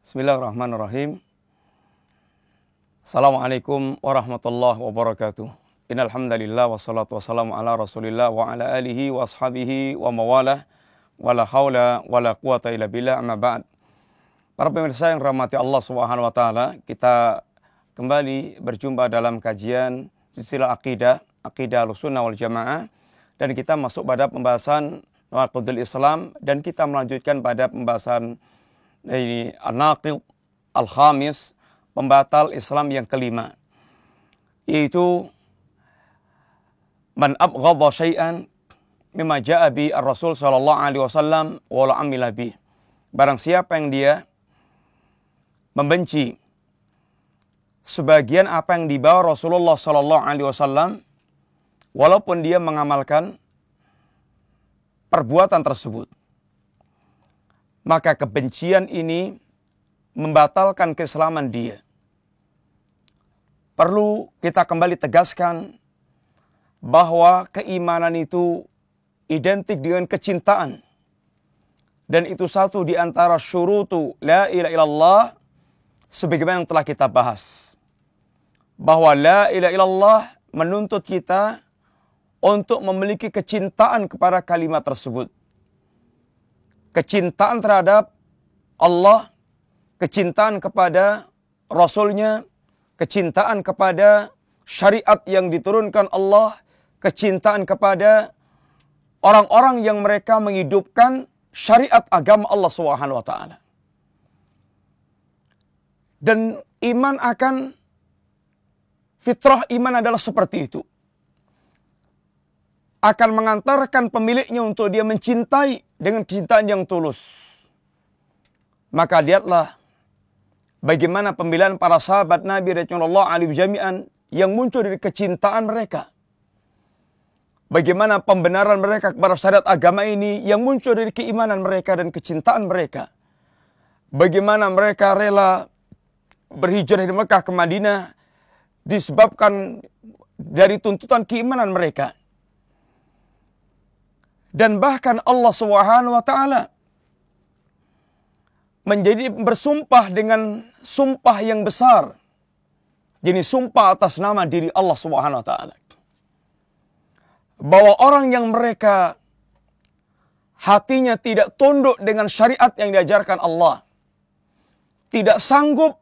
Bismillahirrahmanirrahim. Assalamualaikum warahmatullahi wabarakatuh. Innal hamdalillah wassalatu wassalamu ala Rasulillah wa ala alihi wa ashabihi wa mawalah wala haula wala quwata illa billah amma ba'd. Para pemirsa yang rahmati Allah Subhanahu wa taala, kita kembali berjumpa dalam kajian silsilah akidah, akidah Ahlussunnah wal Jamaah dan kita masuk pada pembahasan Nawaqidul Islam dan kita melanjutkan pada pembahasan ini An-Naqid Al-Khamis, pembatal Islam yang kelima. Yaitu man abghadha syai'an mimma ja'a bi ar-Rasul sallallahu alaihi wasallam wa la amila bi. Barang siapa yang dia membenci sebagian apa yang dibawa Rasulullah sallallahu alaihi wasallam walaupun dia mengamalkan perbuatan tersebut maka kebencian ini membatalkan keislaman dia. Perlu kita kembali tegaskan bahwa keimanan itu identik dengan kecintaan. Dan itu satu di antara syurutu la ilaha illallah sebagaimana yang telah kita bahas. Bahwa la ilaha illallah menuntut kita untuk memiliki kecintaan kepada kalimat tersebut kecintaan terhadap Allah, kecintaan kepada Rasulnya, kecintaan kepada syariat yang diturunkan Allah, kecintaan kepada orang-orang yang mereka menghidupkan syariat agama Allah Subhanahu wa taala. Dan iman akan fitrah iman adalah seperti itu akan mengantarkan pemiliknya untuk dia mencintai dengan cintaan yang tulus. Maka lihatlah bagaimana pemilihan para sahabat Nabi Rasulullah alaihi jami'an yang muncul dari kecintaan mereka. Bagaimana pembenaran mereka kepada syariat agama ini yang muncul dari keimanan mereka dan kecintaan mereka. Bagaimana mereka rela berhijrah dari Mekah ke Madinah disebabkan dari tuntutan keimanan mereka dan bahkan Allah Subhanahu wa taala menjadi bersumpah dengan sumpah yang besar. Jadi sumpah atas nama diri Allah Subhanahu wa taala. Bahwa orang yang mereka hatinya tidak tunduk dengan syariat yang diajarkan Allah. Tidak sanggup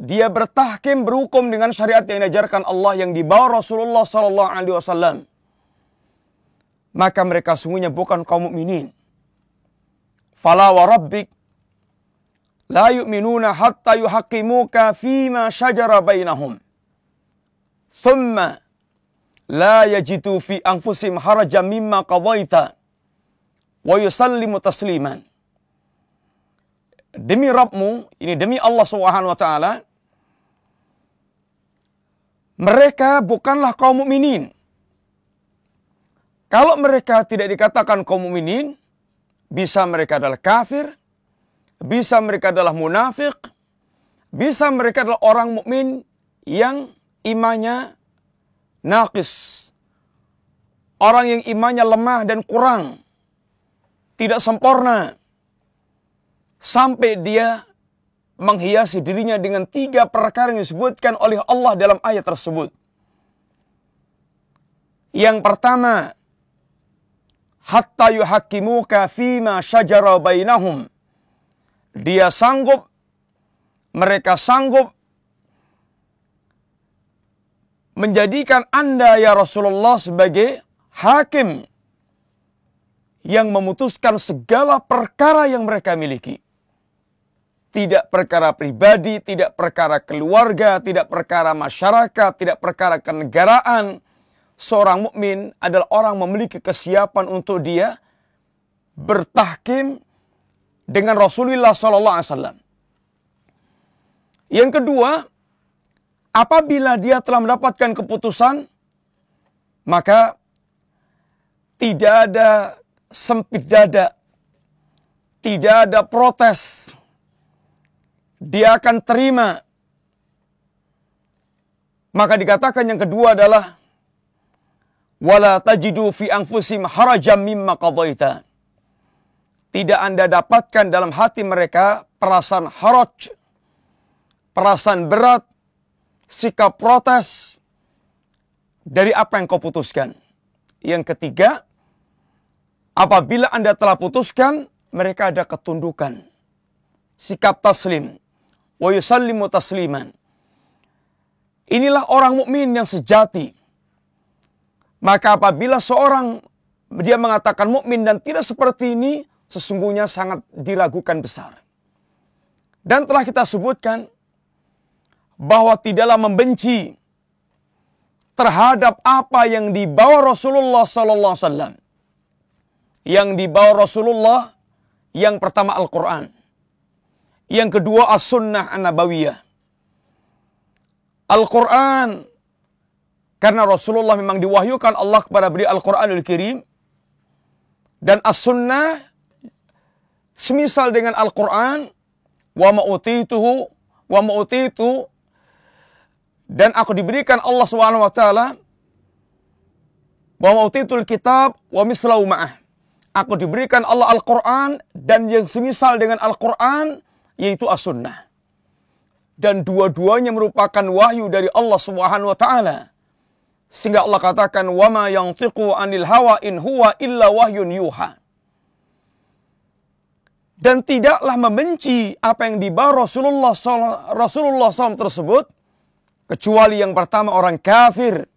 dia bertahkim berhukum dengan syariat yang diajarkan Allah yang dibawa Rasulullah sallallahu alaihi wasallam maka mereka sungguhnya bukan kaum mukminin. Fala wa rabbik la yu'minuna hatta yuhaqqimuka fima syajara bainahum. Thumma la yajidu fi anfusim harajan mimma qadaita wa yusallimu tasliman. Demi Rabbmu, ini demi Allah Subhanahu wa taala, mereka bukanlah kaum mukminin kalau mereka tidak dikatakan kaum mukminin, bisa mereka adalah kafir, bisa mereka adalah munafik, bisa mereka adalah orang mukmin yang imannya naqis. Orang yang imannya lemah dan kurang. Tidak sempurna. Sampai dia menghiasi dirinya dengan tiga perkara yang disebutkan oleh Allah dalam ayat tersebut. Yang pertama, hatta yuhakimuka fima syajara bainahum. Dia sanggup, mereka sanggup menjadikan anda ya Rasulullah sebagai hakim yang memutuskan segala perkara yang mereka miliki. Tidak perkara pribadi, tidak perkara keluarga, tidak perkara masyarakat, tidak perkara kenegaraan, seorang mukmin adalah orang memiliki kesiapan untuk dia bertahkim dengan Rasulullah sallallahu alaihi wasallam. Yang kedua, apabila dia telah mendapatkan keputusan maka tidak ada sempit dada, tidak ada protes. Dia akan terima. Maka dikatakan yang kedua adalah wala tajidu fi anfusim harajam mimma qadaita. tidak Anda dapatkan dalam hati mereka perasaan haraj, perasaan berat, sikap protes dari apa yang kau putuskan. Yang ketiga, apabila Anda telah putuskan, mereka ada ketundukan. Sikap taslim. Wa yusallimu tasliman. Inilah orang mukmin yang sejati. Maka apabila seorang dia mengatakan mukmin dan tidak seperti ini, sesungguhnya sangat diragukan besar. Dan telah kita sebutkan bahwa tidaklah membenci terhadap apa yang dibawa Rasulullah sallallahu alaihi wasallam. Yang dibawa Rasulullah yang pertama Al-Qur'an. Yang kedua As-Sunnah An-Nabawiyah. Al-Quran. Karena Rasulullah memang diwahyukan Allah kepada beliau Al-Quranul Kirim. Dan As-Sunnah semisal dengan Al-Quran. Wa ma'utituhu. Wa ma'utitu. Dan aku diberikan Allah SWT. Wa ma'utitul kitab. Wa mislau ma'ah. Aku diberikan Allah Al-Quran. Dan yang semisal dengan Al-Quran. Yaitu As-Sunnah dan dua-duanya merupakan wahyu dari Allah Subhanahu wa taala. Sehingga Allah katakan wama yantiqu anil hawa in huwa illa wahyun yuha. Dan tidaklah membenci apa yang dibawa Rasulullah SAW, Rasulullah SAW tersebut kecuali yang pertama orang kafir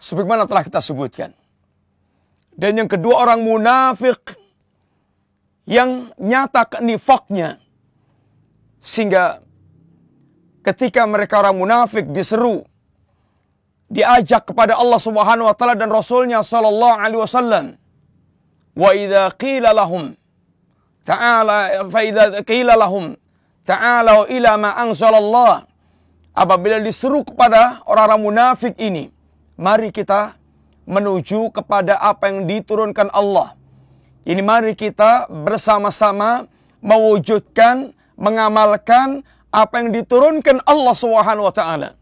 sebagaimana telah kita sebutkan. Dan yang kedua orang munafik yang nyata kenifaknya sehingga ketika mereka orang munafik diseru diajak kepada Allah Subhanahu wa taala dan rasulnya sallallahu alaihi wasallam. Wa idza qila lahum ta'ala fa idza qila lahum ta'ala ila ma anzalallah. Apabila diseru kepada orang-orang munafik ini mari kita menuju kepada apa yang diturunkan Allah. Ini mari kita bersama-sama mewujudkan mengamalkan apa yang diturunkan Allah Subhanahu wa taala.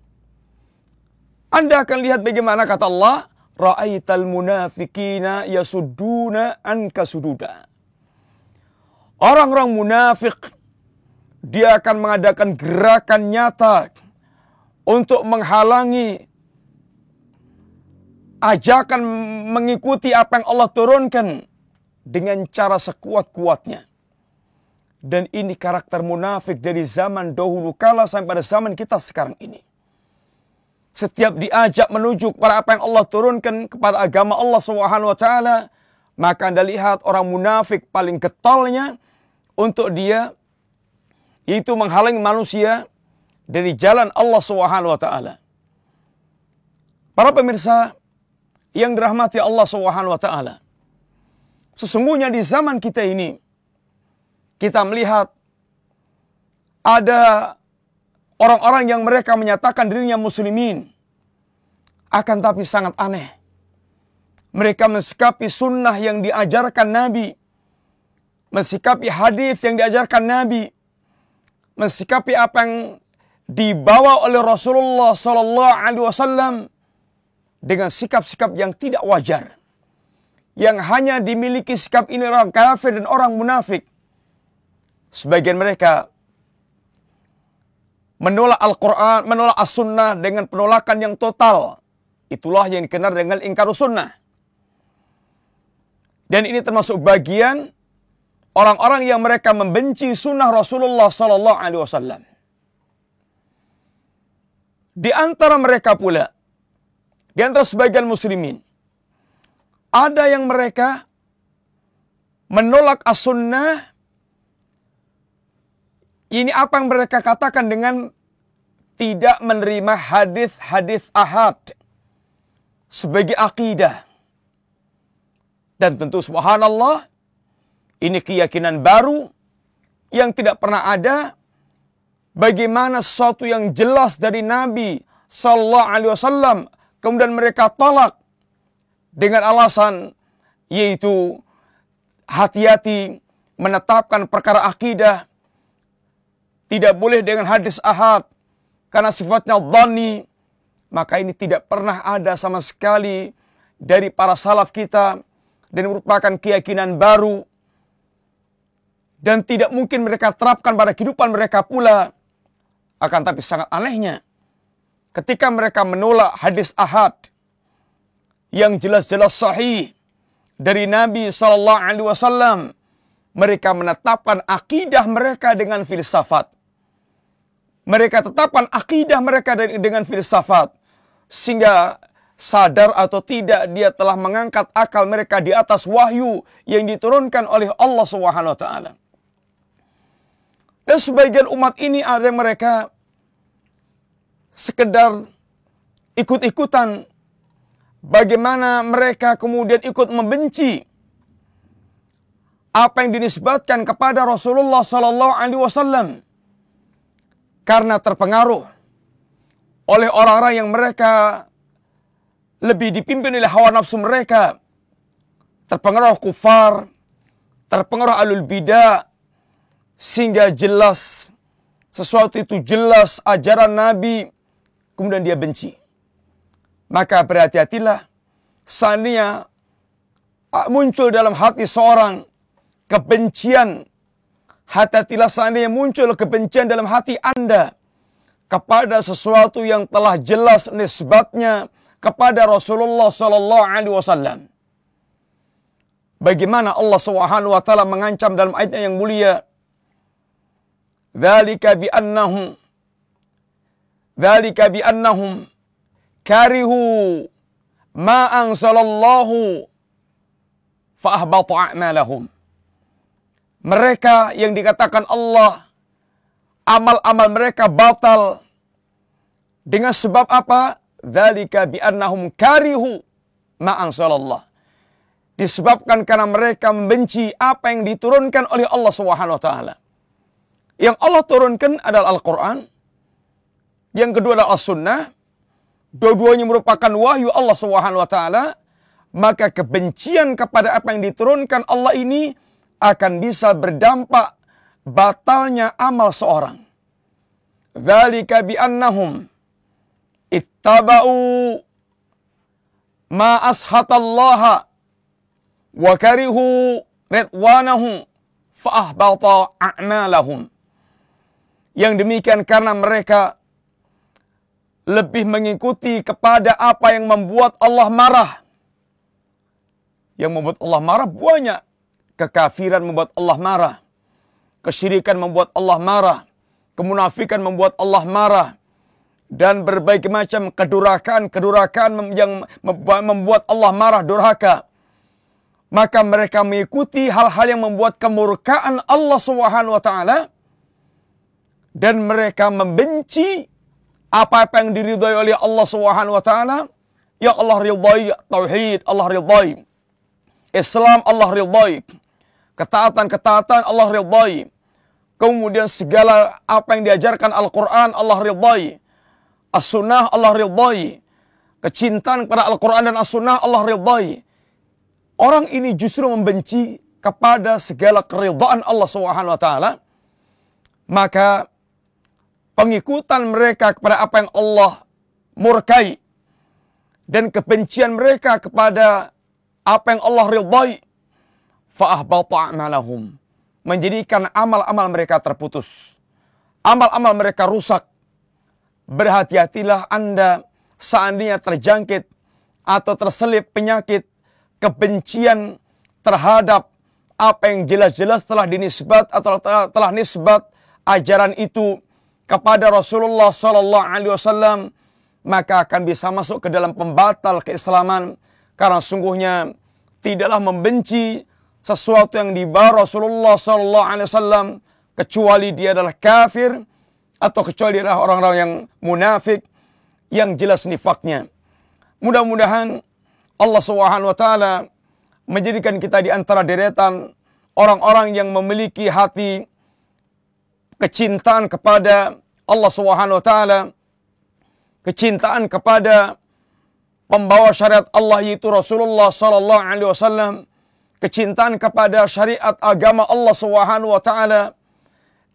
Anda akan lihat bagaimana kata Allah, ra'aital munafikina yasudduna anka sududa. Orang-orang munafik dia akan mengadakan gerakan nyata untuk menghalangi ajakan mengikuti apa yang Allah turunkan dengan cara sekuat-kuatnya. Dan ini karakter munafik dari zaman dahulu kala sampai pada zaman kita sekarang ini. Setiap diajak menuju kepada apa yang Allah turunkan kepada agama Allah Subhanahu wa taala, maka Anda lihat orang munafik paling getolnya untuk dia itu menghalangi manusia dari jalan Allah Subhanahu wa taala. Para pemirsa yang dirahmati Allah Subhanahu wa taala. Sesungguhnya di zaman kita ini kita melihat ada orang-orang yang mereka menyatakan dirinya muslimin. Akan tapi sangat aneh. Mereka mensikapi sunnah yang diajarkan Nabi. Mensikapi hadis yang diajarkan Nabi. Mensikapi apa yang dibawa oleh Rasulullah Wasallam dengan sikap-sikap yang tidak wajar, yang hanya dimiliki sikap ini orang kafir dan orang munafik. Sebagian mereka menolak Al-Quran, menolak As-Sunnah dengan penolakan yang total. Itulah yang dikenal dengan ingkar sunnah. Dan ini termasuk bagian orang-orang yang mereka membenci sunnah Rasulullah Sallallahu Alaihi Wasallam. Di antara mereka pula, di antara sebagian muslimin, ada yang mereka menolak as-sunnah ini apa yang mereka katakan dengan tidak menerima hadis-hadis ahad sebagai akidah. Dan tentu subhanallah, ini keyakinan baru yang tidak pernah ada bagaimana sesuatu yang jelas dari Nabi sallallahu alaihi wasallam kemudian mereka tolak dengan alasan yaitu hati-hati menetapkan perkara akidah tidak boleh dengan hadis ahad karena sifatnya dhani maka ini tidak pernah ada sama sekali dari para salaf kita dan merupakan keyakinan baru dan tidak mungkin mereka terapkan pada kehidupan mereka pula. Akan tapi sangat anehnya ketika mereka menolak hadis ahad yang jelas-jelas sahih dari Nabi Sallallahu Alaihi Wasallam, mereka menetapkan akidah mereka dengan filsafat. Mereka tetapkan akidah mereka dengan filsafat sehingga sadar atau tidak dia telah mengangkat akal mereka di atas wahyu yang diturunkan oleh Allah Subhanahu wa taala. Dan sebagian umat ini ada mereka sekedar ikut-ikutan bagaimana mereka kemudian ikut membenci apa yang dinisbatkan kepada Rasulullah sallallahu alaihi wasallam karena terpengaruh oleh orang-orang yang mereka lebih dipimpin oleh hawa nafsu mereka. Terpengaruh kufar, terpengaruh alul bidah, sehingga jelas sesuatu itu jelas ajaran Nabi, kemudian dia benci. Maka berhati-hatilah, seandainya ah, muncul dalam hati seorang kebencian, hati-hatilah seandainya muncul kebencian dalam hati Anda kepada sesuatu yang telah jelas nisbatnya kepada Rasulullah sallallahu alaihi wasallam. Bagaimana Allah Subhanahu wa taala mengancam dalam ayatnya yang mulia, "Dzalika bi annahum Dzalika bi annahum karihu ma anzalallahu fa ahbata a'malahum." Mereka yang dikatakan Allah amal-amal mereka batal dengan sebab apa? Dzalika bi annahum karihu ma anzalallah. Disebabkan karena mereka membenci apa yang diturunkan oleh Allah Subhanahu wa taala. Yang Allah turunkan adalah Al-Qur'an. Yang kedua adalah As-Sunnah. Dua-duanya merupakan wahyu Allah Subhanahu wa taala. Maka kebencian kepada apa yang diturunkan Allah ini akan bisa berdampak batalnya amal seorang. Dzalika bi annahum ittaba'u ma ashatallaha wa karihu ridwanahu fa ahbata a'malahum. Yang demikian karena mereka lebih mengikuti kepada apa yang membuat Allah marah. Yang membuat Allah marah banyak. Kekafiran membuat Allah marah. Kesyirikan membuat Allah marah. Kemunafikan membuat Allah marah dan berbagai macam kedurakan-kedurakan yang membuat Allah marah durhaka. Maka mereka mengikuti hal-hal yang membuat kemurkaan Allah taala dan mereka membenci apa-apa yang diridhai oleh Allah taala. Ya Allah ridhai tauhid, Allah ridhai. Islam Allah ridhai. Ketaatan-ketaatan Allah ridhai. Kemudian segala apa yang diajarkan Al-Quran Allah ridhai As-Sunnah Allah ridhai. Kecintaan kepada Al-Quran dan As-Sunnah Allah ridhai. Orang ini justru membenci kepada segala keridhaan Allah Subhanahu wa taala. Maka pengikutan mereka kepada apa yang Allah murkai dan kebencian mereka kepada apa yang Allah ridhai fa'ahbata a'malahum menjadikan amal-amal mereka terputus. Amal-amal mereka rusak. Berhati-hatilah Anda seandainya terjangkit atau terselip penyakit kebencian terhadap apa yang jelas-jelas telah dinisbat atau telah, telah nisbat ajaran itu kepada Rasulullah Sallallahu Alaihi Wasallam maka akan bisa masuk ke dalam pembatal keislaman. Karena sungguhnya tidaklah membenci sesuatu yang dibawa Rasulullah Sallallahu Alaihi Wasallam kecuali dia adalah kafir atau kecuali adalah orang-orang yang munafik yang jelas nifaknya. Mudah-mudahan Allah Subhanahu wa taala menjadikan kita di antara deretan orang-orang yang memiliki hati kecintaan kepada Allah Subhanahu wa taala, kecintaan kepada pembawa syariat Allah yaitu Rasulullah sallallahu alaihi wasallam, kecintaan kepada syariat agama Allah Subhanahu wa taala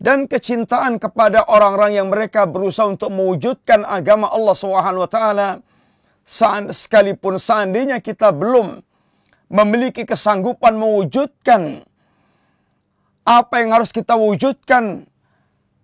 dan kecintaan kepada orang-orang yang mereka berusaha untuk mewujudkan agama Allah Subhanahu wa taala sekalipun seandainya kita belum memiliki kesanggupan mewujudkan apa yang harus kita wujudkan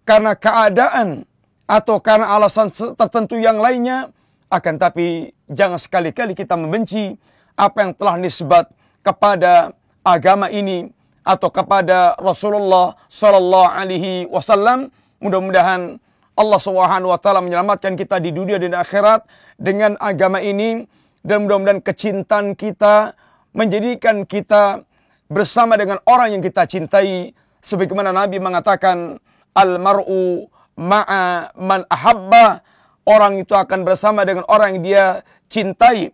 karena keadaan atau karena alasan tertentu yang lainnya akan tapi jangan sekali-kali kita membenci apa yang telah nisbat kepada agama ini atau kepada Rasulullah sallallahu alaihi wasallam mudah-mudahan Allah Subhanahu wa taala menyelamatkan kita di dunia dan akhirat dengan agama ini dan mudah-mudahan kecintaan kita menjadikan kita bersama dengan orang yang kita cintai sebagaimana Nabi mengatakan al mar'u ma'a man ahabba. Orang itu akan bersama dengan orang yang dia cintai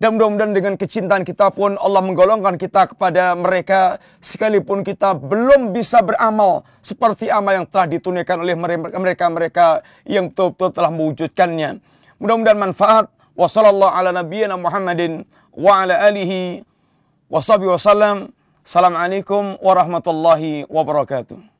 dan mudah-mudahan dengan kecintaan kita pun Allah menggolongkan kita kepada mereka sekalipun kita belum bisa beramal seperti amal yang telah ditunaikan oleh mereka-mereka yang betul-betul telah mewujudkannya. Mudah-mudahan manfaat. Wassallallahu ala nabiyyina Muhammadin wa ala alihi wa wasallam. Assalamualaikum warahmatullahi wabarakatuh.